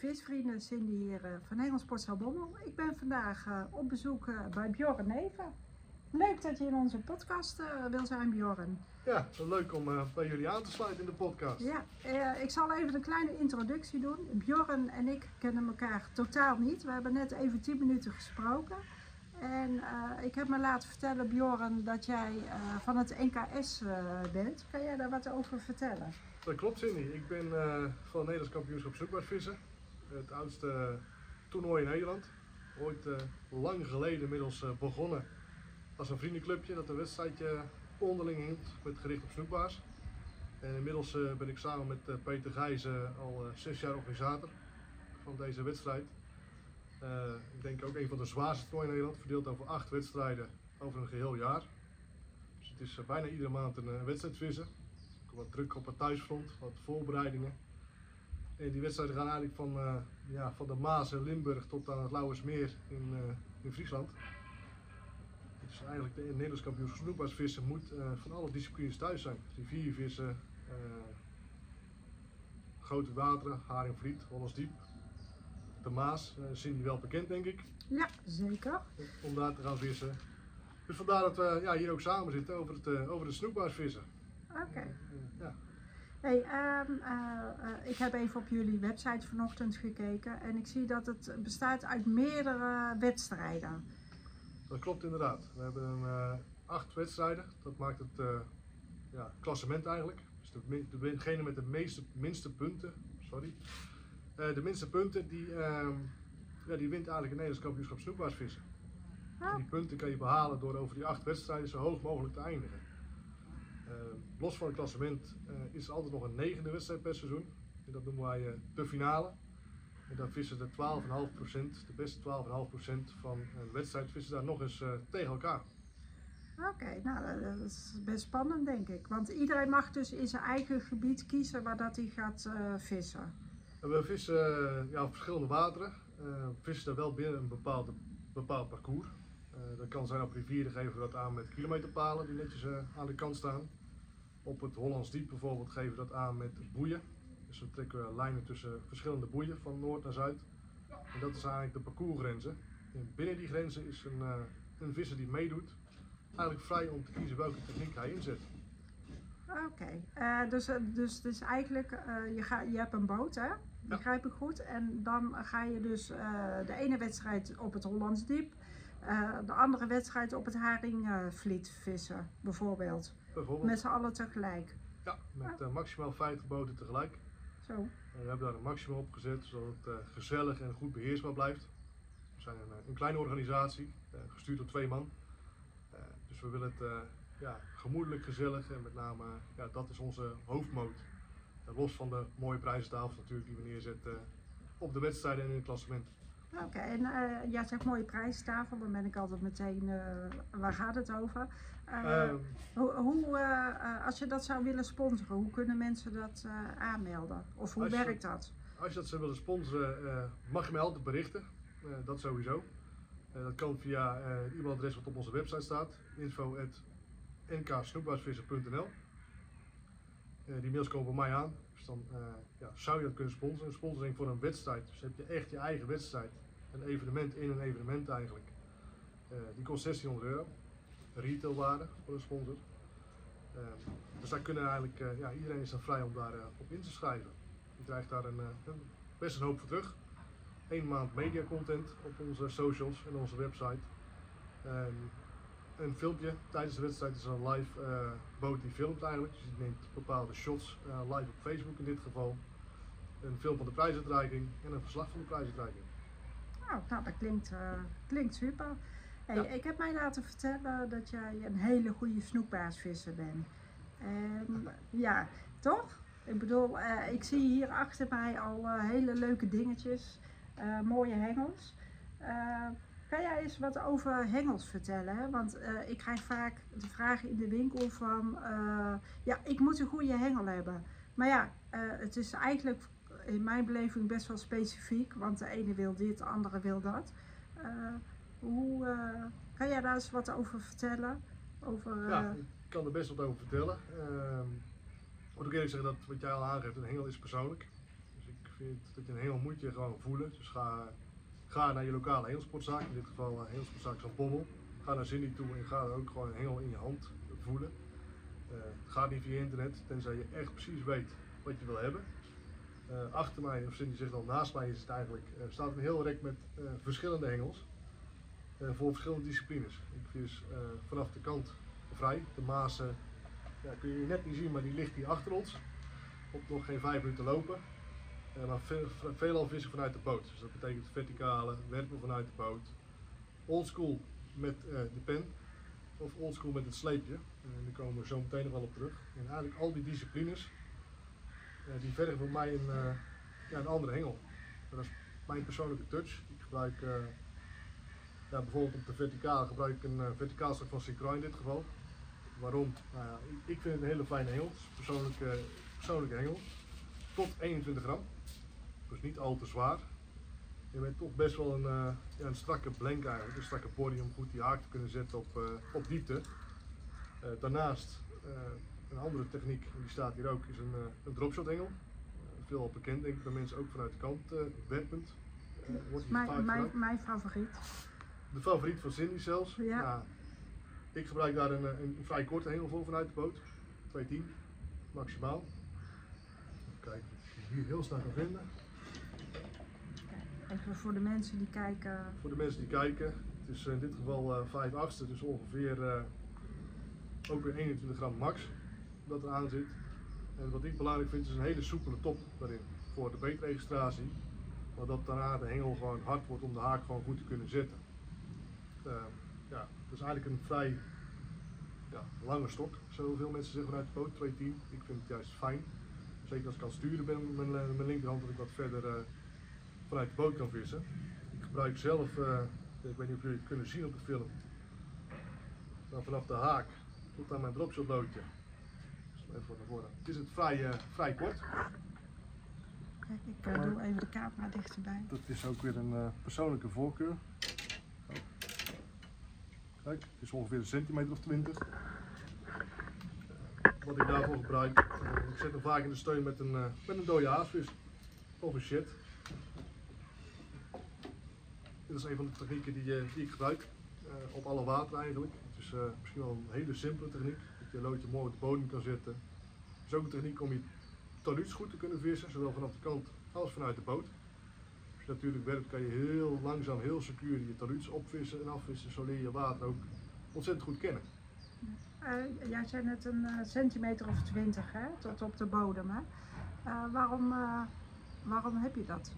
visvrienden, Cindy hier uh, van Hengelsport Bommel. Ik ben vandaag uh, op bezoek uh, bij Bjorn Neven. Leuk dat je in onze podcast wil zijn, Bjorn. Ja, leuk om bij jullie aan te sluiten in de podcast. Ja, ik zal even een kleine introductie doen. Bjorn en ik kennen elkaar totaal niet. We hebben net even 10 minuten gesproken. En ik heb me laten vertellen, Bjorn, dat jij van het NKS bent. Kan jij daar wat over vertellen? Dat klopt, Cindy. Ik ben van Nederlands kampioenschap zoekbaarvissen. Het oudste toernooi in Nederland. Ooit uh, lang geleden inmiddels uh, begonnen als een vriendenclubje dat een wedstrijdje onderling hield met gericht op snoekbaars. En inmiddels ben ik samen met Peter Gijzen al zes jaar organisator van deze wedstrijd. ik denk ook een van de zwaarste toernooien in Nederland, verdeeld over acht wedstrijden over een geheel jaar. Dus het is bijna iedere maand een wedstrijd vissen wat druk op het thuisfront, wat voorbereidingen. En die wedstrijden gaan eigenlijk van, uh, ja, van de Maas en Limburg tot aan het Lauwersmeer in, uh, in Friesland. Dus eigenlijk de Nederlands kampioen snoekbaarsvissen moet uh, van alle disciplines thuis zijn. Riviervissen, grote wateren, Haringvliet, Hollandsdiep. De Maas, zijn die wel bekend denk ik. Ja, zeker. Om daar te gaan vissen. Dus vandaar dat we ja, hier ook samen zitten over het, over het snoekbaarsvissen. Oké. Ja. Hey, um, uh, ik heb even op jullie website vanochtend gekeken en ik zie dat het bestaat uit meerdere wedstrijden. Dat klopt inderdaad. We hebben een, uh, acht wedstrijden. Dat maakt het ja, klassement eigenlijk. Dus de, degene met de meeste, minste punten, sorry. de minste punten die, ehm, ja, die wint eigenlijk een Nederlands kampioenschap snoekbaarsvissen. Ah. Die punten kan je behalen door over die acht wedstrijden zo hoog mogelijk te eindigen. Uh, los van het klassement uh, is er altijd nog een negende wedstrijd per seizoen. En dat noemen wij uh, de finale. En dan vissen de 12,5%, de beste 12,5% van een wedstrijd, vissen daar nog eens tegen elkaar. Oké, nou dat is best spannend denk ik. Want iedereen mag dus in zijn eigen gebied kiezen waar dat hij gaat vissen. We vissen ja, op verschillende wateren. we vissen daar wel binnen een bepaalde, bepaald parcours. dat kan zijn op rivieren geven we dat aan met kilometerpalen die netjes aan de kant staan. Op het Hollands Diep bijvoorbeeld geven we dat aan met boeien. Dus dan trekken we lijnen tussen verschillende boeien van noord naar zuid. En dat is eigenlijk de parcoursgrenzen. En binnen die grenzen is een, uh, een visser die meedoet eigenlijk vrij om te kiezen welke techniek hij inzet. Oké, okay. uh, eh, dus, eh, dus, dus eigenlijk, uh, je, ga, je hebt een boot hè, begrijp ik goed. En dan ga je dus de ene wedstrijd op het Hollands Diep, de andere wedstrijd op het Haringvliet vissen bijvoorbeeld. Met z'n allen tegelijk? Ja, met uh, maximaal 50 boten tegelijk. Zo. En we hebben daar een maximum op gezet, zodat het uh, gezellig en goed beheersbaar blijft. We zijn een, eh, een kleine organisatie, gestuurd door twee man. dus we willen het ja, gemoedelijk, gezellig en met name, ja, dat is onze hoofdmoot. los van de mooie prijzentafels natuurlijk die we neerzetten op de wedstrijden en in het klassement. Oké, en uh, jij zegt mooie prijstafel, dan ben ik altijd meteen, uh, waar gaat het over? Uh, hoe, hoe als je dat zou willen sponsoren, hoe kunnen mensen dat aanmelden? Of hoe werkt dat? Als je dat zou willen sponsoren, mag je mij altijd berichten, dat sowieso. dat kan via het e-mailadres wat op onze website staat, info.nksnoepbaarsvisser.nl Die mails komen bij mij aan, dus dan ja, zou je dat kunnen sponsoren. Sponsoring voor een wedstrijd, dus heb je echt je eigen wedstrijd een evenement in een evenement eigenlijk. Uh, die kost 1600 euro. Retailwaarde voor een sponsor. Uh, dus daar kunnen eigenlijk, uh, ja, iedereen is dan vrij om daarop op in te schrijven. Je krijgt daar een, best een hoop voor terug. Eén maand media content op onze socials en onze website. een filmpje tijdens de wedstrijd is een live boot die filmt eigenlijk. Dus die neemt bepaalde shots live op Facebook in dit geval. Een film van de prijsuitreiking en een verslag van de prijsuitreiking. Nou, nou dat klinkt, uh, klinkt super. Hey, Ik heb mij laten vertellen dat jij een hele goede snoekbaarsvisser bent. En ja, toch? Ik bedoel, uh, ik zie hier achter mij al uh, hele leuke dingetjes, mooie hengels. kan jij eens wat over hengels vertellen? Hè? Want ik krijg vaak de vraag in de winkel van, ja, ik moet een goede hengel hebben. Maar ja, het is eigenlijk in mijn beleving best wel specifiek, want de ene wil dit, de andere wil dat. Uh, hoe, uh, kan jij daar eens wat over vertellen? Over, Ja, eh, ik kan er best wat over vertellen. Uh, moet ik eerlijk zeggen dat wat jij al aangeeft, een hengel is persoonlijk. Dus ik vind dat je een hengel moet je gewoon voelen. Dus ga, ga naar je lokale hengelsportzaak, in dit geval uh, hengelsportzaak Bommel. Ga naar Cindy toe en ga er ook gewoon een hengel in je hand voelen. Uh, ga niet via internet, tenzij je echt precies weet wat je wil hebben. Uh, achter mij, of Cindy zegt al naast mij, is het eigenlijk, uh, staat een heel rek met verschillende hengels. voor verschillende disciplines. Ik vis vanaf de kant vrij. De Mazen ja, kun je net niet zien, maar die ligt hier achter ons. Op nog geen vijf minuten lopen. En dan veelal vissen vanuit de boot. Dus dat betekent verticale, werpen vanuit de boot. Oldschool met de pen. Of oldschool met het sleepje. En daar komen we zo meteen nog wel op terug. En eigenlijk al die disciplines, die vergen voor mij een, uh, ja, een andere hengel. Dat is mijn persoonlijke touch. Ik gebruik ja, bijvoorbeeld op de verticale gebruik ik een verticaal stuk van Synchro in dit geval. Waarom? Nou ja, ik vind het een hele fijne hengel. Het is een persoonlijke, persoonlijke hengel. Tot 21 gram. Dus niet al te zwaar. Je bent toch best wel een, ja, een strakke blank eigenlijk. Een strakke body om goed die haak te kunnen zetten op, op diepte. Daarnaast een andere techniek, die staat hier ook, is een, een dropshot hengel. veel al bekend denk ik bij mensen ook vanuit de kant werpend. mijn, mijn, mijn favoriet. De favoriet van Cindy zelfs. Ja. Nou, ik gebruik daar een, een, een, vrij korte hengel voor vanuit de boot. 210 maximaal. Even kijken of ik hier heel snel kan vinden. Even voor de mensen die kijken. Voor de mensen die kijken. Het is in dit geval uh, 5 achtste, dus ongeveer uh, ook weer 21 gram max dat eraan zit. En wat ik belangrijk vind is een hele soepele top daarin voor de beetregistratie. Maar dat daarna de hengel gewoon hard wordt om de haak gewoon goed te kunnen zetten. Uh, ja, dat is eigenlijk een vrij ja, lange stok, zoveel mensen zeggen vanuit de boot, 210. Ik vind het juist fijn. Zeker als ik kan sturen ben met mijn, mijn linkerhand, dat ik wat verder uh, vanuit de boot kan vissen. Ik gebruik zelf, uh, ik weet niet of jullie het kunnen zien op de film, vanaf de haak tot aan mijn dropshotloodje. Even naar voren. Het is het vrij, uh, vrij kort. Kijk, ik doe even de camera dichterbij. Dat is ook weer een persoonlijke voorkeur. Kijk, het is ongeveer een centimeter of 20. Wat ik daarvoor gebruik, ik zet hem vaak in de steun met een, met een dode haasvis of een shit. Dit is een van de technieken die, die ik gebruik op alle water eigenlijk. Het is misschien wel een hele simpele techniek, je loodje mooi op de bodem kan zetten. Het is ook een techniek om je taluts goed te kunnen vissen, zowel vanaf de kant als vanuit de boot. Als je natuurlijk werkt kan je heel langzaam, heel secuur je taluts opvissen en afvissen, zo leer je water ook ontzettend goed kennen. Uh, jij zei net een centimeter of twintig hè, tot op de bodem. Hè? waarom, waarom heb je dat?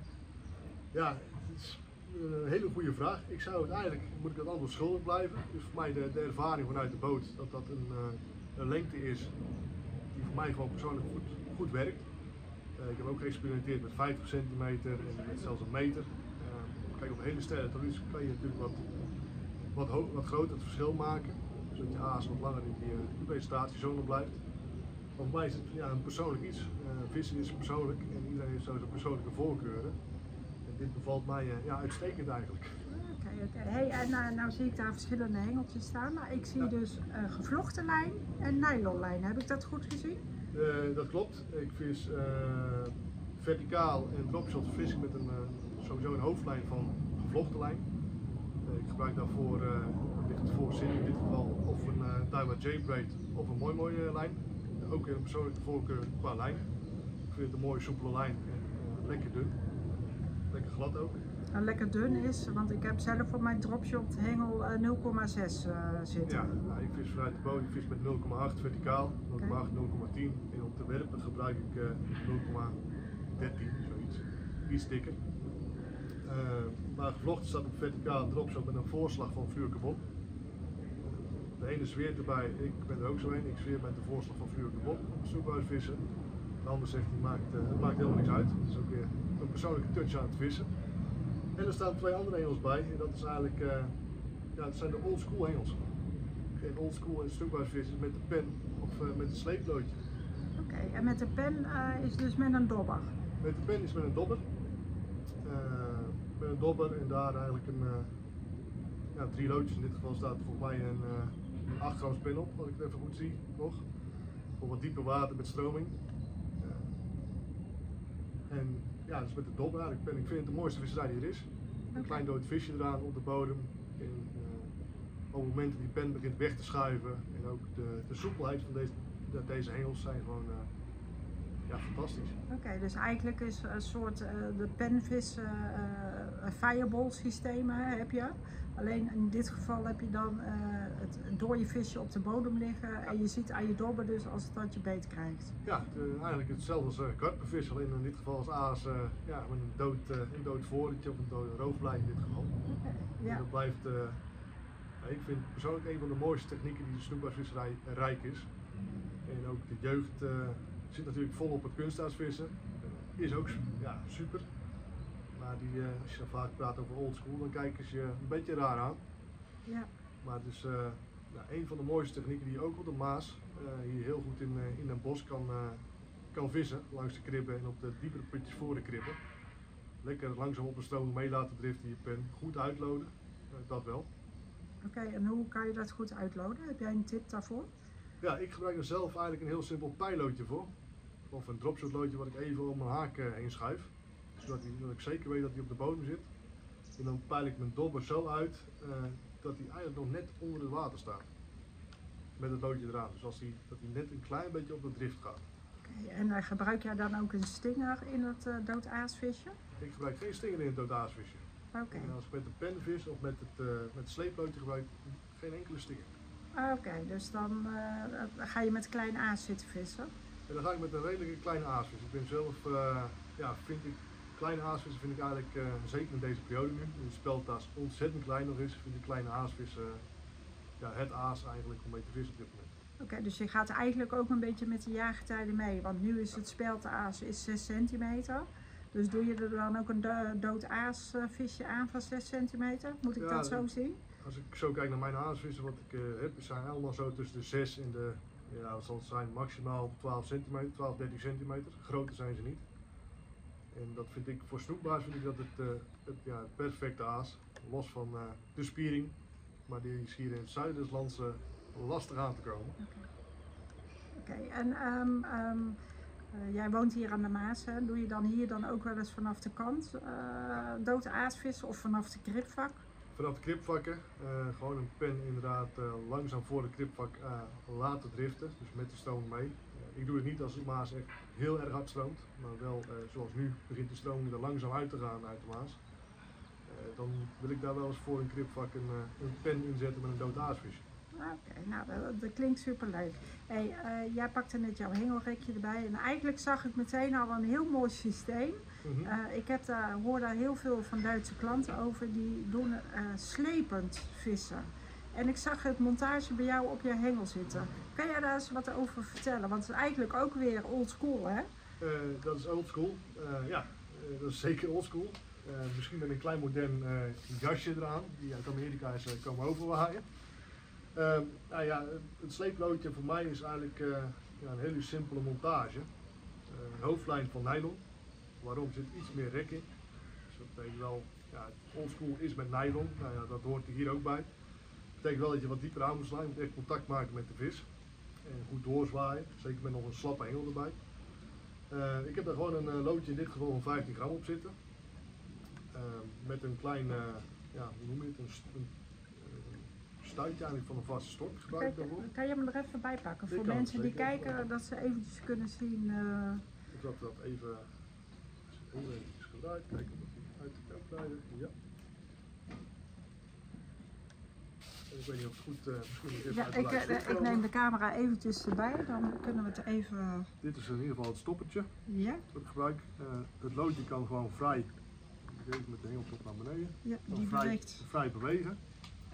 Ja, het is een hele goede vraag. Ik zou het eigenlijk, moet ik het antwoord schuldig blijven. Dus voor mij de, de ervaring vanuit de boot, dat dat een, een, lengte is die voor mij gewoon persoonlijk goed, goed werkt. Uh, ik heb ook geëxperimenteerd met 50 centimeter en met zelfs een meter. Uh, kijk, op hele stijle talu's kan je natuurlijk wat, wat, wat groter het verschil maken. Zodat je haas wat langer in die, die presentatiezone blijft. Maar voor mij is het ja, een persoonlijk iets. Uh, vissen is persoonlijk en iedereen heeft zo zijn persoonlijke voorkeuren dit bevalt mij ja, uitstekend eigenlijk. Okay. Hey, en uh, nou zie ik daar verschillende hengeltjes staan, maar ik zie ja. dus uh, gevlochten lijn en nylonlijn. Heb ik dat goed gezien? dat klopt. Ik vis verticaal en dropshot vis ik met een, sowieso een hoofdlijn van gevlochten lijn. ik gebruik daarvoor, ligt het voor zin in dit geval, of een uh, Daiwa J-braid of een mooi mooie lijn. ook een persoonlijke voorkeur qua lijn. Ik vind het een mooie soepele lijn en lekker dun lekker glad ook. En lekker dun is, want ik heb zelf op mijn dropshot hengel 0,6 uh, zitten. Ja, nou, ik vis vanuit de boot, ik vis met 0,8 verticaal, 0,8, okay. 0,10 en om te werpen gebruik ik uh, 0,13, zoiets, iets dikker. Uh, maar gevlochten staat op verticaal dropshot met een voorslag van fluorcarbon. De ene zweert erbij, ik ben er ook zo een, ik zweer met de voorslag van fluorcarbon op vissen. De ander zegt, die maakt, het maakt helemaal niks uit. Dat is ook weer een persoonlijke touch aan het vissen. En er staan twee andere hengels bij. En dat is eigenlijk, uh, ja, dat zijn de old school hengels. Geen old school en stukbuisvissen met de pen of uh, met een sleeploodje. Oké, okay, en met de pen uh, is dus met een dobber? Met de pen is met een dobber. met een dobber en daar eigenlijk een, ja, drie loodjes. In dit geval staat er volgens mij een, een 8 gram spin op, wat ik het even goed zie nog. Voor wat dieper water met stroming. En ja, dat is met de dobber. Ik, ben, ik vind het de mooiste visserij die er is. Een klein dood visje eraan op de bodem. En, eh, op momenten die pen begint weg te schuiven. En ook de, de soepelheid van deze, de- deze hengels zijn gewoon eh, ja, fantastisch. Oké, dus eigenlijk is een soort eh, de penvis fireball systeem heb je. Alleen in dit geval heb je dan eh, het dode visje op de bodem liggen en je ziet aan je dobber dus als het dat je beet krijgt. Ja, eh, eigenlijk hetzelfde als uh, karpenvis, alleen in dit geval als aas ja, met een dood, eh, een dood voortje of een dode roofblij in dit geval. Oké, En Ja, dat blijft, ja, ik vind persoonlijk een van de mooiste technieken die de snoekbaarvisserij rijk is. En ook de jeugd zit natuurlijk vol op het kunstaarsvissen. Is ook ja, super. Maar die, eh, als je dan vaak praat over old school, dan kijken ze je een beetje raar aan. ja. Maar het is eh, ja, een van de mooiste technieken die je ook op de Maas eh, hier heel goed in, in een bos kan, kan vissen. Langs de kribben en op de diepere putjes voor de kribben. Lekker langzaam op de stroom mee laten driften je pen. Goed uitloden, dat wel. Oké, en hoe kan je dat goed uitloden? Heb jij een tip daarvoor? Ja, ik gebruik er zelf eigenlijk een heel simpel pijlootje voor. Of een dropshotloodje wat ik even om mijn haak heen schuif. Zodat, dat ik zeker weet dat hij op de bodem zit. En dan peil ik mijn dobber zo uit eh, dat hij eigenlijk nog net onder het water staat. Met het loodje eraan. Dus als hij, dat hij net een klein beetje op de drift gaat. Oké, en eh, gebruik jij dan ook een stinger in het eh doodaasvisje? Ik gebruik geen stinger in het doodaasvisje. Oké, En als ik met de penvis of met het, met het sleeploodje gebruik, geen enkele stinger. oké, dus dan ga je met klein aas zitten vissen. En dan ga ik met een redelijke kleine aasvis. Ik ben zelf, ja, vind ik, kleine aasvissen vind ik eigenlijk, eh, zeker in deze periode nu, de speltaas ontzettend klein nog is, vind ik kleine aasvissen, ja, het aas eigenlijk om mee te vissen op dit moment. Oké, dus je gaat eigenlijk ook een beetje met de jaargetijden mee. Want nu is het spelteaas is 6 centimeter. Dus doe je er dan ook een do- dood aasvisje aan van 6 centimeter? Moet ik Ja, dat zo zien? Als ik zo kijk naar mijn aasvissen, wat ik eh, heb, zijn allemaal zo tussen de 6 en de, ja, wat zal het zijn, maximaal 12 centimeter, 12, 13 centimeter. Groter zijn ze niet. En dat vind ik, voor snoekbaars vind ik dat het, eh, het, ja, het perfecte aas. Los van eh, de spiering, maar die is hier in het zuiden lands eh, lastig aan te komen. Oké, en ehm, ehm, eh, jij woont hier aan de Maas. Hè? Doe je dan hier dan ook wel eens vanaf de kant dood aasvissen of vanaf de kripvak? Vanaf de kripvakken, gewoon een pen inderdaad langzaam voor de kripvak laten driften, dus met de stroom mee. Ik doe het niet als de Maas echt heel erg hard stroomt, maar wel eh, zoals nu begint de stroming er langzaam uit te gaan uit de Maas. Eh, dan wil ik daar wel eens voor een kripvak een, eh, een pen inzetten met een dood aasvisje. Oké, nou dat, dat klinkt superleuk. Hey, jij pakte net jouw hengelrekje erbij en eigenlijk zag ik meteen al een heel mooi systeem. Mhm. Ik heb daar, hoor daar heel veel van Duitse klanten over die doen slepend vissen. En ik zag het montage bij jou op je hengel zitten. Kan jij daar eens wat over vertellen? Want het is eigenlijk ook weer old school, hè? Eh, dat is oldschool. Eh ja, eh, dat is zeker oldschool. Misschien met een klein modern jasje eraan, die uit Amerika is komen overwaaien. Eh, nou ja, het sleeploodje voor mij is eigenlijk ja, een hele simpele montage. Een hoofdlijn van nylon. Waarom zit iets meer rek in. Dus dat betekent wel, ja, oldschool is met nylon. Nou ja, dat hoort er hier ook bij. Dat betekent wel dat je wat dieper aan moet slaan. Je moet echt contact maken met de vis. En goed doorzwaaien. Zeker met nog een slappe hengel erbij. Eh, ik heb daar gewoon een eh, loodje in dit geval van 15 gram op zitten. Eh, met een klein, ja, hoe noem je het, een, een stuitje eigenlijk van een vaste stok Kijk, daarvoor. kan je hem er even bij pakken voor mensen die kijken, dat ze eventjes kunnen zien. Ik zal dat even, eventjes gebruikt, kijken of hij uit de kan rijden. Ja. En ik weet niet of het goed, misschien even ja, ik, eh, ik neem de camera eventjes erbij, dan kunnen we het even. Dit is in ieder geval het stoppertje Ja, dat ik gebruik. Eh, het loodje kan gewoon vrij, even met de hengeltop naar beneden, ja die vrij, beweegt. vrij bewegen.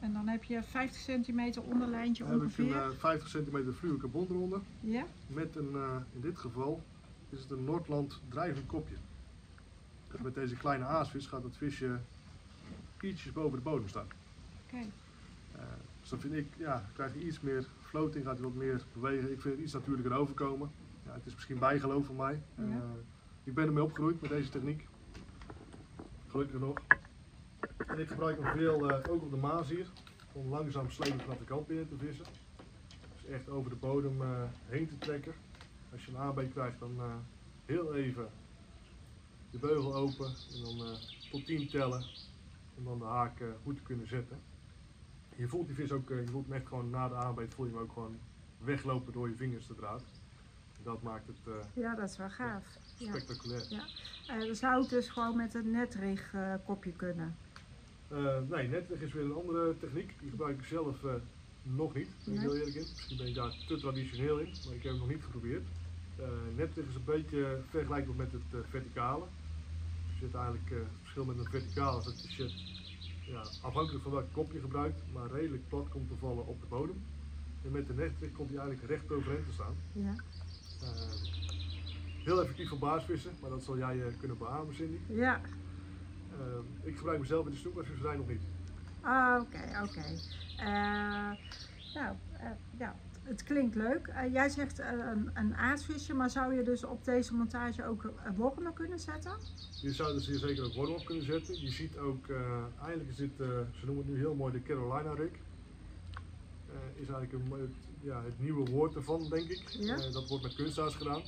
En dan heb je 50 centimeter onderlijntje Dan heb ik een ongeveer. eh, 50 centimeter fluo carbon eronder. Ja, Met een, in dit geval is het een Noordland drijvend kopje. Dus met deze kleine aasvis gaat het visje ietsjes boven de bodem staan. oké. Dus dan vind ik, ja, krijg je iets meer floating, gaat hij wat meer bewegen. Ik vind het iets natuurlijker overkomen. Ja, het is misschien bijgeloof van mij. Ja. Eh, ik ben ermee opgegroeid met deze techniek. Gelukkig nog. En ik gebruik hem veel, eh, ook op de Maas hier, om langzaam slepend vanaf de kant binnen te vissen. Dus echt over de bodem eh, heen te trekken. Als je een aanbeet krijgt, dan heel even je beugel open en dan tot 10 tellen om dan de haak goed te kunnen zetten. Je voelt die vis ook, eh, je voelt hem echt gewoon na de aanbeet voel je hem ook gewoon weglopen door je vingers de draad. Dat maakt het eh, Ja, dat is wel gaaf. Ja. spectaculair. Eh, dan zou het dus gewoon met een netrig kopje kunnen. Nee, netweg is weer een andere techniek. Die gebruik ik zelf nog niet, ben ik Nee. heel eerlijk in. Misschien ben ik daar te traditioneel in, maar ik heb het nog niet geprobeerd. Netweg is een beetje vergelijkbaar met het verticale. Je zit eigenlijk, het verschil met een verticaal is dat je ja, afhankelijk van welk kop je gebruikt, maar redelijk plat komt te vallen op de bodem. En met de netweg komt hij eigenlijk recht overeind te staan. Ja. Eh, heel effectief voor baasvissen, maar dat zal jij eh, kunnen beamen, Cindy. Ja. Eh, ik gebruik mezelf in de snoekbarsvisserij nog niet. Ah, oké, oké. Eh, nou, eh, ja, het klinkt leuk. Eh, jij zegt eh, een, een aasvisje, maar zou je dus op deze montage ook eh, wormen kunnen zetten? Je zou er zeer zeker ook worm op kunnen zetten. Je ziet ook, eigenlijk is dit, ze noemen het nu heel mooi de Carolina rig. Is eigenlijk een, het, ja, het nieuwe woord ervan, denk ik. Ja. Dat wordt met kunstaas gedaan.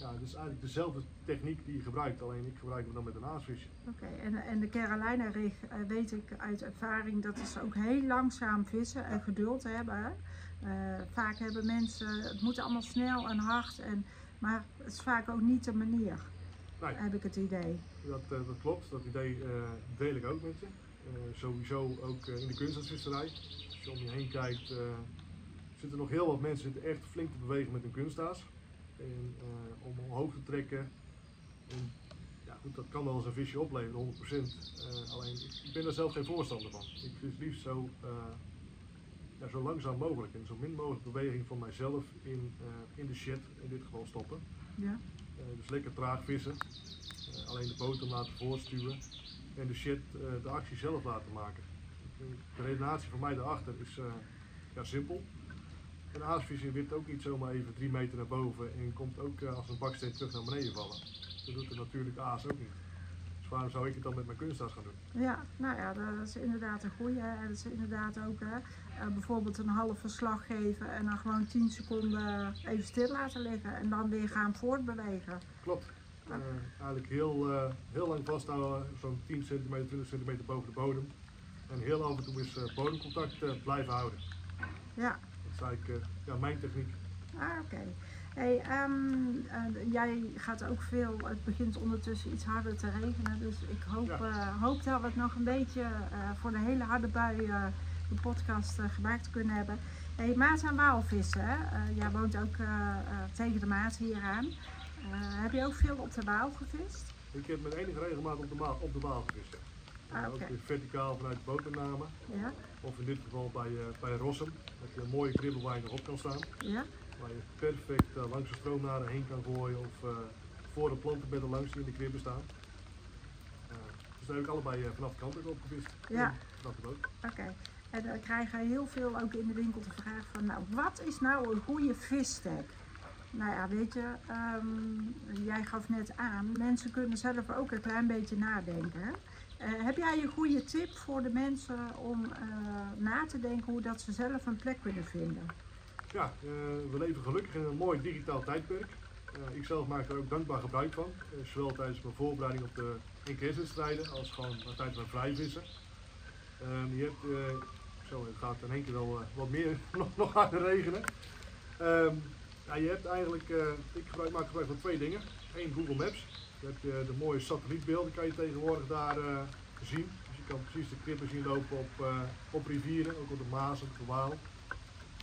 Ja, het is eigenlijk dezelfde techniek die je gebruikt, alleen ik gebruik hem dan met een aasvisje. Oké, en, en de Carolina rig weet ik uit ervaring dat ze ook heel langzaam vissen en geduld hebben. Eh, vaak hebben mensen, het moet allemaal snel en hard, en, maar het is vaak ook niet de manier, Nee. heb ik het idee. Dat, eh, dat klopt, dat idee eh, deel ik ook met je. Sowieso ook in de kunststaatsvisserij. Als je om je heen kijkt, zitten nog heel wat mensen zitten echt flink te bewegen met hun kunstaas. En, om omhoog te trekken. En, ja, goed, dat kan wel eens een visje opleveren, 100%. Eh, alleen ik, ik ben daar zelf geen voorstander van. Ik vis liefst zo, zo langzaam mogelijk en zo min mogelijk beweging van mijzelf in, eh, in de shit, in dit geval stoppen. Ja, Eh, dus lekker traag vissen. Eh, alleen de boter laten voortstuwen. En de shit de actie zelf laten maken. De redenatie van mij daarachter is ja, simpel. Een aasvisje wint ook niet zomaar even drie meter naar boven en komt ook als een baksteen terug naar beneden vallen. Dat doet er natuurlijk aas ook niet. Dus waarom zou ik het dan met mijn kunstaas gaan doen? ja, nou ja, dat is inderdaad een goeie. En dat is inderdaad ook hè, eh, bijvoorbeeld een halve verslag geven en dan gewoon 10 seconden even stil laten liggen en dan weer gaan voortbewegen. Klopt. Eh, eigenlijk heel, eh, heel lang vasthouden, zo'n 10 centimeter, 20 centimeter boven de bodem. En heel af en toe eh, bodemcontact blijven houden. Ja, Dat is eigenlijk ja, mijn techniek. ah, oké. Hey, ehm, eh, jij gaat ook veel, het begint ondertussen iets harder te regenen, dus ik hoop, Ja. hoop dat we het nog een beetje voor de hele harde bui de podcast eh, gemaakt kunnen hebben. Hey, Maas en Waalvissen? Eh, jij woont ook eh, tegen de Maas hieraan. Eh, heb je ook veel op de Waal gevist? Ik heb met enige regelmaat op de, ma- op de baal gevist. Ah. Ook weer verticaal vanuit de bootername. Ja, Of in dit geval bij, bij Rossum. Dat je een mooie kribbel waar je nog op kan staan. ja, Waar je perfect langs de stroomnaden heen kan gooien. Of voor de plantenbedden langs die in de kribben staan. Eh, dus daar heb ik allebei vanaf de kant ook op gevist. Ja. En Vanaf de boot. oké. En dan krijgen we heel veel ook in de winkel de vraag van, nou, wat is nou een goede visstek? Nou ja, weet je, ehm, jij gaf net aan, mensen kunnen zelf ook een klein beetje nadenken. Eh, heb jij een goede tip voor de mensen om eh, na te denken hoe dat ze zelf een plek kunnen vinden? Ja, eh, we leven gelukkig in een mooi digitaal tijdperk. Ik zelf maak er ook dankbaar gebruik van. zowel tijdens mijn voorbereiding op de NKS-wedstrijden als gewoon tijdens mijn vrijvissen. Ehm, je hebt, zo, het gaat in één keer wel eh, wat meer nog, nog harder regenen. Ehm, ja, je hebt eigenlijk, eh, ik gebruik, maak gebruik van twee dingen. Eén Google Maps. Je de mooie satellietbeelden kan je tegenwoordig daar eh, zien. Dus je kan precies de krippen zien lopen op, op rivieren, ook op de Maas, op de Waal.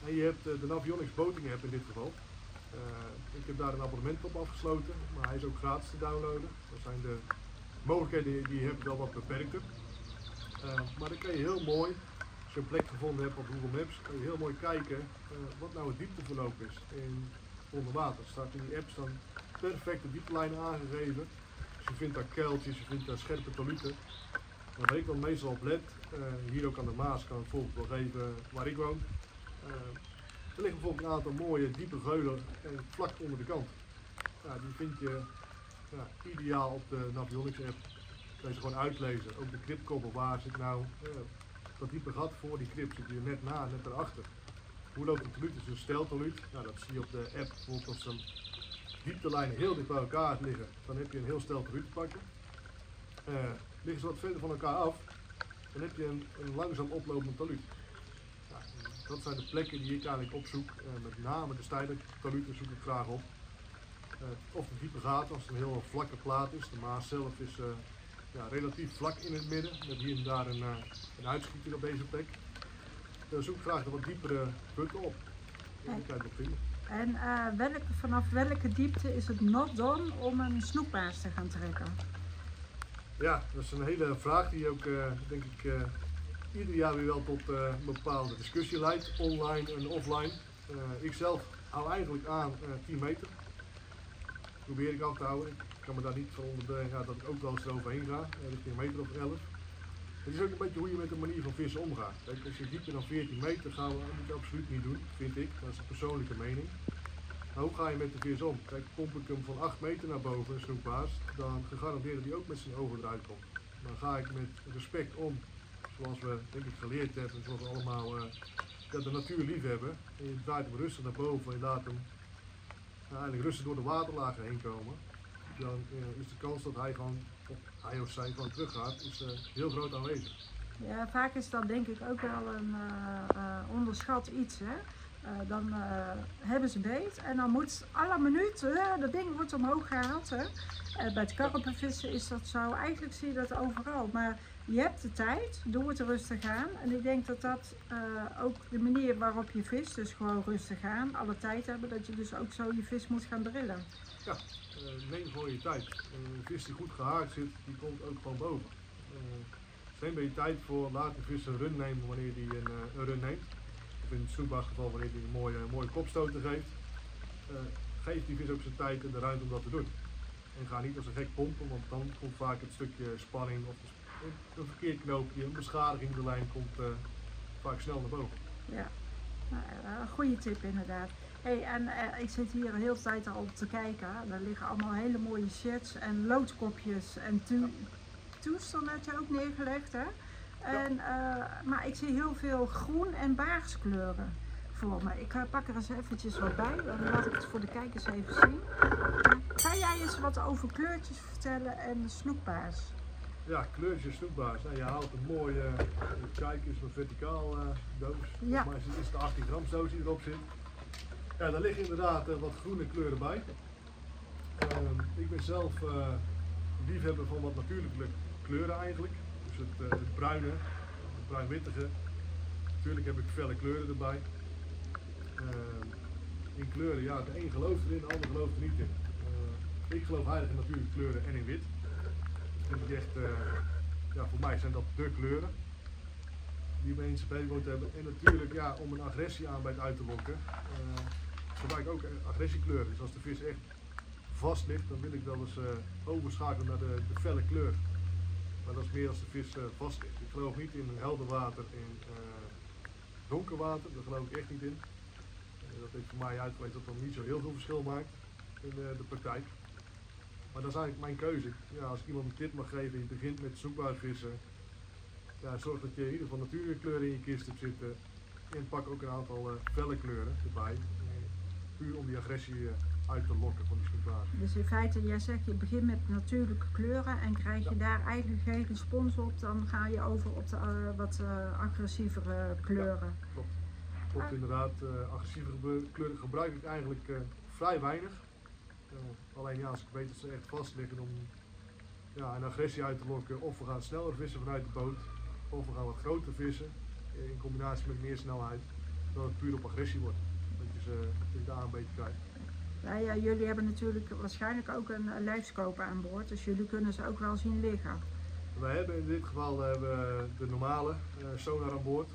En je hebt de Navionics Boating app in dit geval. Ik heb daar een abonnement op afgesloten, maar hij is ook gratis te downloaden. Dan zijn de mogelijkheden die, je hebt wel wat beperkter. Eh, maar dan kan je heel mooi, een plek gevonden hebt op Google Maps, kan je heel mooi kijken eh, wat nou het diepteverloop is in onder water. Staat in die app staan perfecte dieptelijnen aangegeven. Dus je vindt daar kuiltjes, je vindt daar scherpe toluten. Waar ik dan meestal op let, eh, hier ook aan de Maas kan ik bijvoorbeeld wel geven waar ik woon. Eh, er liggen bijvoorbeeld een aantal mooie diepe geulen eh, vlak onder de kant. Die vind je ja, ideaal op de Navionics app. Kun je ze gewoon uitlezen. Ook de kripkoppel, waar zit nou dat diepe gat voor die krip zit hier net na, net erachter. Hoe loopt het toluut? Het is een. Nou, dat zie je op de app bijvoorbeeld als een dieptelijnen heel dicht bij elkaar liggen. Dan heb je een heel stel toluut te pakken. eh, liggen ze wat verder van elkaar af, dan heb je een, een langzaam oplopend talud. Ja, dat zijn de plekken die ik eigenlijk opzoek. Eh, met name de stijle taluten zoek ik graag op. Eh, of de diepe gaten, als het een heel vlakke plaat is. De Maas zelf is ja, relatief vlak in het midden, met hier en daar een, uh, een uitschieter op deze plek. Dan zoek ik graag de wat diepere putten op. En uh, welke, vanaf welke diepte is het not done om een snoekbaars te gaan trekken? Ja, dat is een hele vraag die ook, uh, denk ik, uh, ieder jaar weer wel tot een bepaalde discussie leidt, online en offline. ik zelf hou eigenlijk aan 10 meter. Probeer ik af te houden. Kan me daar niet van onder ja, dat ik ook wel eens eroverheen ga, richting een meter of 11. Het is ook een beetje hoe je met de manier van vissen omgaat. Als je dieper dan 14 meter gaat, moet je absoluut niet doen, vind ik. Dat is een persoonlijke mening. Maar hoe ga je met de vis om? Kijk, pomp ik hem van 8 meter naar boven, een snoekbaas, dan gegarandeerd dat hij ook met zijn ogen eruit komt. Dan ga ik met respect om, zoals we denk ik geleerd hebben, zoals we allemaal uh, de natuur lief hebben. En je draait hem rustig naar boven en je laat hem eigenlijk rustig door de waterlagen heen komen. Dan uh, is de kans dat hij gewoon hij of zij gewoon teruggaat, is uh, heel groot aanwezig. Ja, vaak is dat denk ik ook wel een uh, uh, onderschat iets. Hè? dan hebben ze beet en dan moet alle minuten, dat ding wordt omhoog gehaald. Hè? bij het karpenvissen is dat zo, eigenlijk zie je dat overal. Maar je hebt de tijd, doe het rustig aan. En ik denk dat dat ook de manier waarop je vist, dus gewoon rustig aan, alle tijd hebben, dat je dus ook zo je vis moet gaan drillen. Ja, uh, neem gewoon je tijd. Een vis die goed gehaakt zit, die komt ook gewoon boven. Uh, neem bij je tijd voor, laat de vis een run nemen wanneer die een, een run neemt. Of in het snoekbaasgeval wanneer hij een mooie, mooie kopstoten geeft. geef die vis ook zijn tijd en de ruimte om dat te doen. En ga niet als een gek pompen, want dan komt vaak het stukje spanning of een verkeerd knoopje, een beschadiging in de lijn komt vaak snel naar boven. Ja, nou, een goede tip inderdaad. Hey, en uh, ik zit hier de hele tijd al te kijken. Er liggen allemaal hele mooie shirts en loodkopjes en toestel je ook neergelegd. Hè? En, uh, maar ik zie heel veel groen en baarskleuren voor me. Ik pak er eens eventjes wat bij. Dan laat ik het voor de kijkers even zien. Kan jij eens wat over kleurtjes vertellen en snoekbaars? Ja, kleurtjes snoekbaars. Nou, je haalt een mooie, kijk eens, een verticaal doos. Ja. Volgens mij is het de 18 gram doos die erop zit. Ja, daar liggen inderdaad uh, wat groene kleuren bij. Uh, ik ben zelf liefhebber van wat natuurlijke kleuren eigenlijk. Dus het, het bruine, het bruinwittige. Natuurlijk heb ik felle kleuren erbij. Ehm, in kleuren, ja, de een gelooft erin, de ander gelooft er niet in. ik geloof heilig in natuurlijke kleuren en in wit. Echt, ja, voor mij zijn dat de kleuren die we zijn moeten hebben. En natuurlijk ja, om een agressie aan bij het uit te lokken. Uh, gebruik ik ook agressiekleuren. Dus als de vis echt vast ligt, dan wil ik wel eens uh, overschakelen naar de, de, felle kleur. Maar dat is meer als de vis vast ligt. Ik geloof niet in helder water en donker water, daar geloof ik echt niet in. dat heeft voor mij uitgelegd dat dat niet zo heel veel verschil maakt in de praktijk. Maar dat is eigenlijk mijn keuze. Ja, als ik iemand een tip mag geven, je begint met zoekbaarvissen, ja, zorg dat je in ieder geval natuurlijke kleuren in je kist hebt zitten. En pak ook een aantal uh, felle kleuren erbij. Puur om die agressie uh, uit te lokken van die snoekbaar. Dus in feite, jij zegt je begint met natuurlijke kleuren en krijg je ja. daar eigenlijk geen respons op, dan ga je over op de uh, wat agressievere kleuren. Ja, klopt. Klopt ah. inderdaad. agressievere kleuren gebruik ik eigenlijk vrij weinig. Alleen ja, als ik weet dat ze echt vast liggen om ja, een agressie uit te lokken, of we gaan sneller vissen vanuit de boot, of we gaan wat groter vissen in combinatie met meer snelheid, dat het puur op agressie wordt. Dat je ze daar een beetje krijgt. Ja, ja, jullie hebben natuurlijk waarschijnlijk ook een lijfscope aan boord, dus jullie kunnen ze ook wel zien liggen. Wij hebben in dit geval uh, hebben de normale sonar aan boord.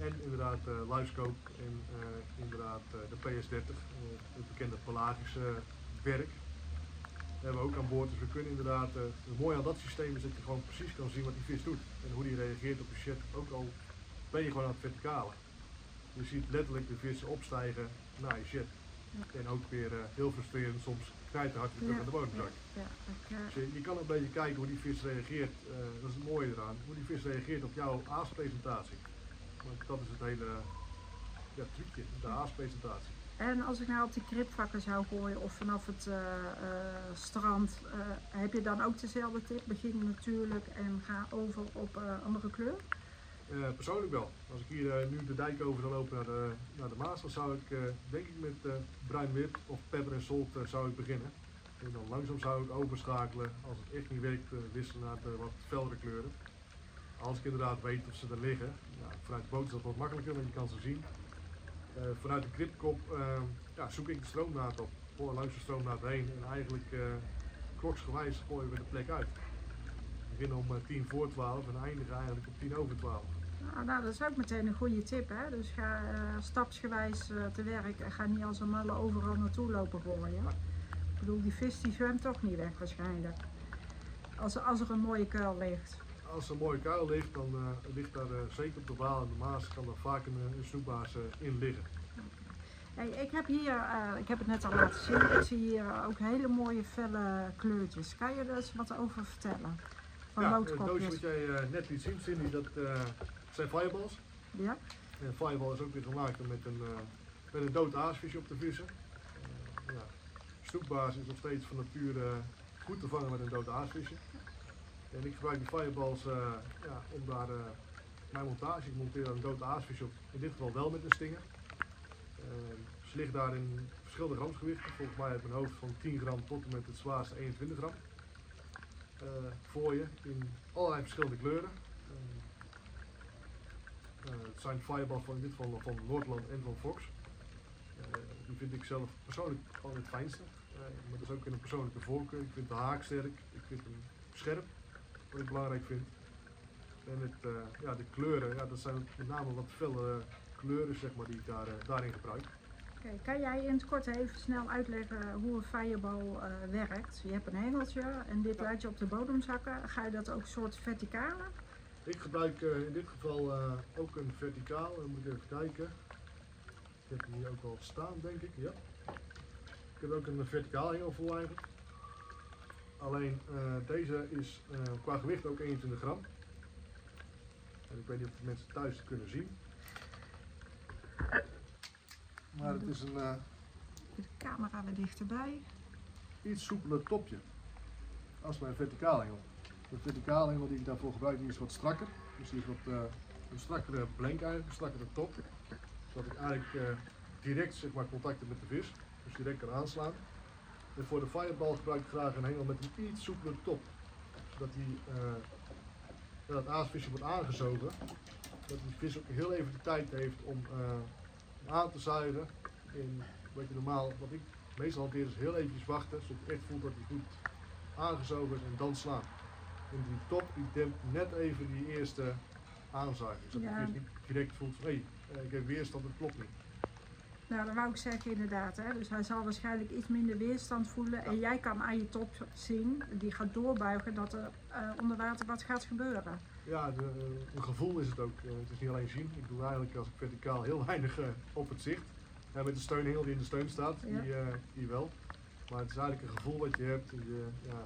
en inderdaad uh, livescope en inderdaad de PS30, het bekende pelagische werk. Dat hebben we ook aan boord, dus we kunnen inderdaad, het mooie aan dat systeem is dat je gewoon precies kan zien wat die vis doet en hoe die reageert op de shit, ook al ben je gewoon aan het verticale. Je ziet letterlijk de vissen opstijgen naar je shit. Ja. En ook weer uh, heel frustrerend, soms knijterhard weer terug ja. aan de bodem zakken. Ja. Ja. Dus je, je, kan een beetje kijken hoe die vis reageert, uh, dat is het mooie eraan, hoe die vis reageert op jouw aaspresentatie. Want dat is het hele ja, trucje, de aaspresentatie. En als ik nou op die kripvakken zou gooien of vanaf het eh, eh, strand, eh, heb je dan ook dezelfde tip? Begin natuurlijk en ga over op andere kleur? Persoonlijk wel. Als ik hier nu de dijk over zou lopen naar de, naar de Maas, dan zou ik denk ik met bruin-wit of pepper en salt zou ik beginnen. En dan langzaam zou ik overschakelen, als het echt niet werkt, wisselen naar de wat feldere kleuren. Als ik inderdaad weet of ze er liggen. Ja, vanuit de boot is dat wat makkelijker, want je kan ze zien. Eh, vanuit de kripkop eh, ja, zoek ik de stroomnaad op. Voor langs de stroomnaad heen en eigenlijk uh, kloksgewijs gooien we de plek uit. We beginnen om eh, 10 voor 12 en eindigen eigenlijk op 10 over 12. Nou, nou, dat is ook meteen een goede tip. Hè? Dus ga eh, stapsgewijs eh, te werk en ga niet als een malle overal naartoe lopen gooien. Ik bedoel, die vis die zwemt toch niet weg waarschijnlijk. Als, er- als er een mooie kuil ligt. Als er een mooie kuil ligt, dan eh, ligt daar eh, zeker op de Waal en de Maas kan er vaak een, eh, een in liggen. Hey, ik heb hier, ik heb het net al laten zien, ik zie hier ook hele mooie felle kleurtjes. Kan je er eens wat over vertellen? Van ja, het doosje loodkopjes. wat jij net liet zien, Cindy, dat zijn fireballs. Ja? En fireball is ook weer gemaakt met een, met een dood aasvisje op te vissen. Ja. Snoekbaas is nog steeds van nature goed te vangen met een dood aasvisje. En ik gebruik die fireballs eh, ja, om daar eh, mijn montage, ik monteer een dood aasvisje op, in dit geval wel met een stinger. Eh, ze ligt daar in verschillende gramsgewichten, volgens mij uit mijn hoofd van 10 gram tot en met het zwaarste 21 gram. Eh, voor je in allerlei verschillende kleuren. Eh, eh, het zijn fireballs van in dit geval van Noordland en van Fox. Die vind ik zelf persoonlijk gewoon het fijnste. Maar dat is ook in een persoonlijke voorkeur. Ik vind de haak sterk, ik vind hem scherp, wat ik belangrijk vind. En het, eh, ja, de kleuren, ja, dat zijn met name wat felle kleuren zeg maar, die ik daar, eh, daarin gebruik. Oké, kan jij in het kort even snel uitleggen hoe een fireball eh, werkt? Je hebt een hengeltje en dit laat je op de bodem zakken. Ga je dat ook soort verticale? Ik gebruik eh, in dit geval eh, ook een verticaal. Dan moet ik even kijken. Ik heb hem hier ook al staan, denk ik. Ja. Ik heb ook een verticaal hengel voor eigenlijk. Alleen eh, deze is eh, qua gewicht ook 21 gram. En ik weet niet of de mensen thuis het kunnen zien. Maar het is een eh, De camera weer dichterbij. iets soepeler topje als mijn verticaal hengel. De verticaal hengel die ik daarvoor gebruik die is wat strakker. Dus die is wat een strakkere blank eigenlijk, een strakkere top. Zodat ik eigenlijk direct zeg maar, contact heb met de vis. Dus direct kan aanslaan. En voor de fireball gebruik ik graag een hengel met een iets soepeler top. Zodat die, eh, ja, dat aasvisje wordt aangezogen. Dat die vis ook heel even de tijd heeft om eh, aan te zuigen. In wat je normaal, wat ik meestal hanteer is heel eventjes wachten. Zodat je echt voelt dat hij goed aangezogen is en dan slaan. En die top die dempt net even die eerste aanzuiging. Zodat Ja. de vis niet direct voelt van hé, hey, ik heb weerstand, dat klopt niet. Nou, dat wou ik zeggen inderdaad. Hè. Dus hij zal waarschijnlijk iets minder weerstand voelen. En jij kan aan je top zien, die gaat doorbuigen, dat er eh, onder water wat gaat gebeuren. Ja, de, eh, een gevoel is het ook. Eh, het is niet alleen zien. Ik doe eigenlijk als ik verticaal heel weinig op het zicht. Ja, met de steunhengel die in de steun staat, Ja. die, die wel. Maar het is eigenlijk een gevoel wat je hebt. Je, ja,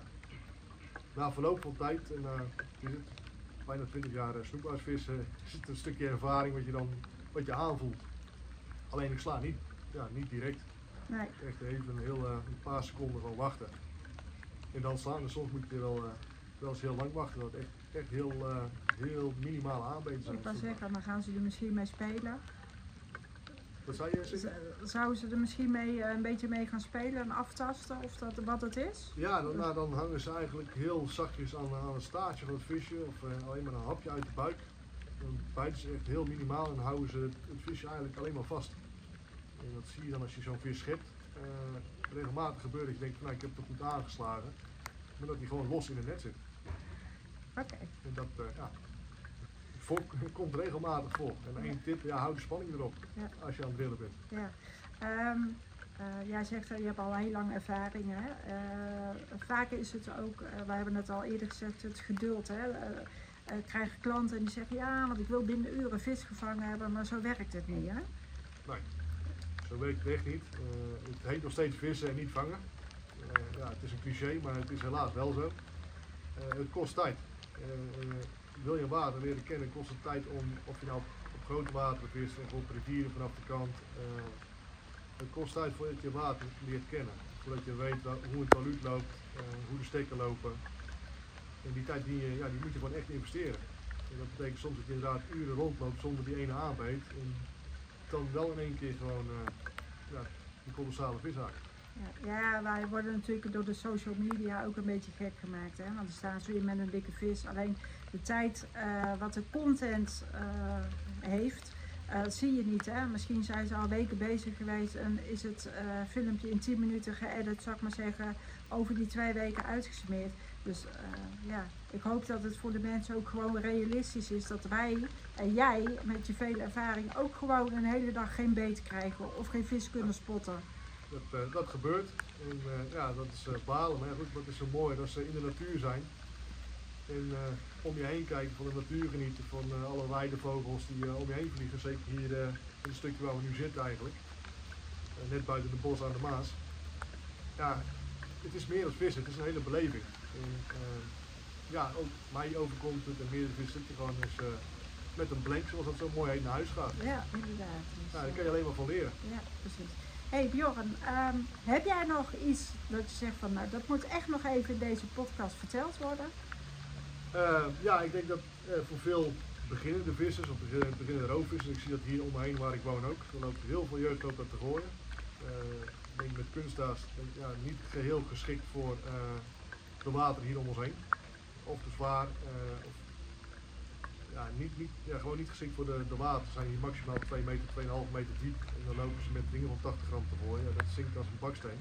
na verloop van tijd, en na is het, bijna 20 jaar snoepaarsvissen, is het een stukje ervaring wat je dan wat je aanvoelt. Alleen ik sla niet, ja, niet direct. Nee, Echt even een, heel, eh, een paar seconden gewoon wachten. En dan slaan. En soms moet je wel, eh, wel eens heel lang wachten. Dat echt, echt heel, eh, heel minimale aanbeten zijn. ik wou zeggen, dan gaan ze er misschien mee spelen. Wat zei je? Zouden ze er misschien mee, een beetje mee gaan spelen en aftasten of dat, wat het is? Ja, dan, nou, dan hangen ze eigenlijk heel zachtjes aan, aan een staartje van het visje of eh, alleen maar een hapje uit de buik. Dan bijten ze echt heel minimaal en houden ze het, visje eigenlijk alleen maar vast. En dat zie je dan als je zo'n vis schept. Eh, regelmatig gebeurt dat je denkt, nou, ik heb het goed aangeslagen. Maar dat hij gewoon los in het net zit. Oké. En dat eh, ja, voor, komt regelmatig voor. En één tip, ja, hou de spanning erop Ja. als je aan het drillen bent. Ja. Ehm, eh, jij zegt je hebt al heel lang ervaring. Hè? Vaak is het ook, wij hebben het al eerder gezegd, het geduld. Hè? Eh, eh, krijg klanten en die zeggen ja, want ik wil binnen uren vis gevangen hebben, maar zo werkt het niet. Hè? Zo werkt het echt niet. Eh, het heet nog steeds vissen en niet vangen. Eh, ja, het is een cliché, maar het is helaas wel zo. Het kost tijd. Wil je water leren kennen, kost het tijd om, of je nou op, grote water vist of op rivieren vanaf de kant. Het kost tijd voordat je water leert kennen. Voordat je weet hoe een taluut loopt, hoe de stekken lopen. En die tijd die, je- ja, die moet je gewoon echt investeren. En dat betekent soms dat je inderdaad uren rondloopt zonder die ene aanbeet. En dan wel in één keer gewoon eh ja, een kolossale vis. Ja, wij worden natuurlijk door de social media ook een beetje gek gemaakt. Hè? Want dan staan ze weer met een dikke vis. Alleen de tijd eh, wat de content eh, heeft, eh, zie je niet. Hè? Misschien zijn ze al weken bezig geweest en is het eh, filmpje in 10 minuten geëdit, zou ik maar zeggen, over die twee weken uitgesmeerd. Dus eh, ja, ik hoop dat het voor de mensen ook gewoon realistisch is dat wij en jij met je vele ervaring ook gewoon een hele dag geen beet krijgen of geen vis kunnen spotten. Dat, eh, dat gebeurt. En eh, ja, dat is balen. Maar goed, wat is zo mooi dat ze in de natuur zijn. En om je heen kijken, van de natuur genieten, van alle weidevogels die om je heen vliegen. Zeker hier in het stukje waar we nu zitten eigenlijk. Net buiten de bos aan de Maas. Ja, het is meer dan vissen. Het is een hele beleving. En, eh, ja, ook mij overkomt het en meerdere vissen dat je gewoon eens eh, met een blank, zoals dat zo mooi heet, naar huis gaat. Ja, inderdaad. Dus, Ja, daar eh, kan je alleen maar van leren. Ja, precies. hey Bjorn, ehm, heb jij nog iets dat je zegt van, nou, dat moet echt nog even in deze podcast verteld worden? Ja, ik denk dat voor veel beginnende vissers of begin- beginnende roofvissers, ik zie dat hier om me heen waar ik woon ook, er loopt heel veel jeugd loopt dat te gooien. Ik denk met kunstdaas ja, niet geheel geschikt voor water hier om ons heen. Of te zwaar, eh, of ja, niet, niet, gewoon niet geschikt voor de, de water. Zijn hier maximaal 2 meter, 2,5 meter diep en dan lopen ze met dingen van 80 gram te gooien. Ja, dat zinkt als een baksteen.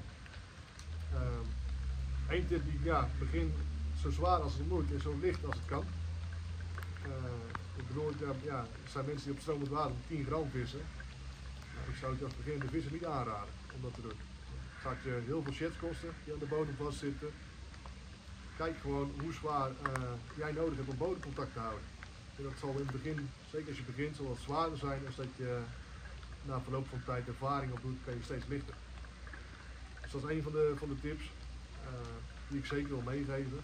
Eén tip die ja, begin zo zwaar als het moet en zo licht als het kan. Eh, ik bedoel, ja, ja, er zijn mensen die op stromend water 10 gram vissen. Nou, ik zou het als beginnende visser niet aanraden om dat te doen. Het gaat je heel veel sheds kosten die aan de bodem vastzitten. Kijk gewoon hoe zwaar eh, jij nodig hebt om bodemcontact te houden. En dat zal in het begin, zeker als je begint, zal het zwaarder zijn als dat je na verloop van tijd ervaring opdoet, kan je steeds lichter. Dus dat is een van de, van de tips eh, die ik zeker wil meegeven.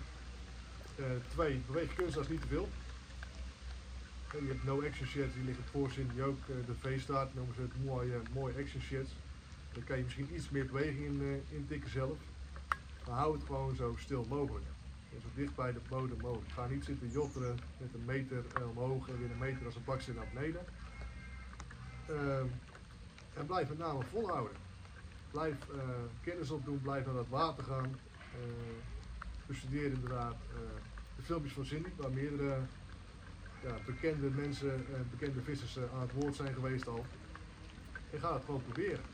Eh, twee, beweeg kunstgras niet te veel. Eh, je hebt no action sheds, die liggen voorzien, die ook de V-staat, noemen ze het mooie, mooie action sheds. Dan kan je misschien iets meer beweging in, eh, intikken zelf. Maar hou het gewoon zo stil mogelijk. En zo dicht bij de bodem mogelijk. Ga niet zitten jotteren met een meter eh, omhoog en weer een meter als een baksteen naar beneden. Ehm, en blijf met name volhouden. Blijf eh, kennis opdoen, blijf naar het water gaan. Eh, bestudeer inderdaad de filmpjes van Cindy, waar meerdere ja, bekende mensen, bekende vissers aan het woord zijn geweest al. En ga het gewoon proberen.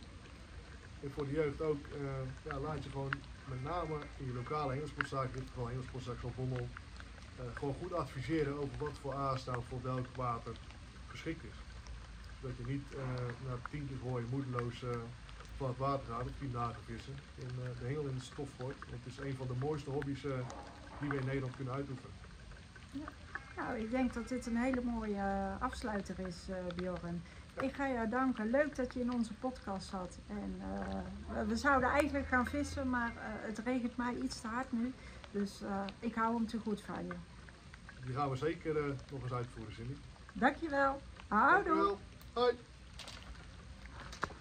En voor de jeugd ook, ja, laat je gewoon met name in je lokale hengelsportzaak, in dit geval hengelsportzaak van Bommel, eh, gewoon goed adviseren over wat voor aanstaan voor welk water geschikt is. Dat je niet eh na tien keer gooien moedeloos eh, van het water gaat of tien dagen vissen en de hengel in de stof. Want het is een van de mooiste hobby's die we in Nederland kunnen uitoefenen. Nou, ik denk dat dit een hele mooie afsluiter is, Bjorn. Ik ga jou danken. Leuk dat je in onze podcast zat. En eh, we zouden eigenlijk gaan vissen, maar eh, het regent mij iets te hard nu. Dus eh, ik hou hem te goed van je. Die gaan we zeker nog eens uitvoeren, Cindy. Dankjewel. Houdoe. Dankjewel. Hoi.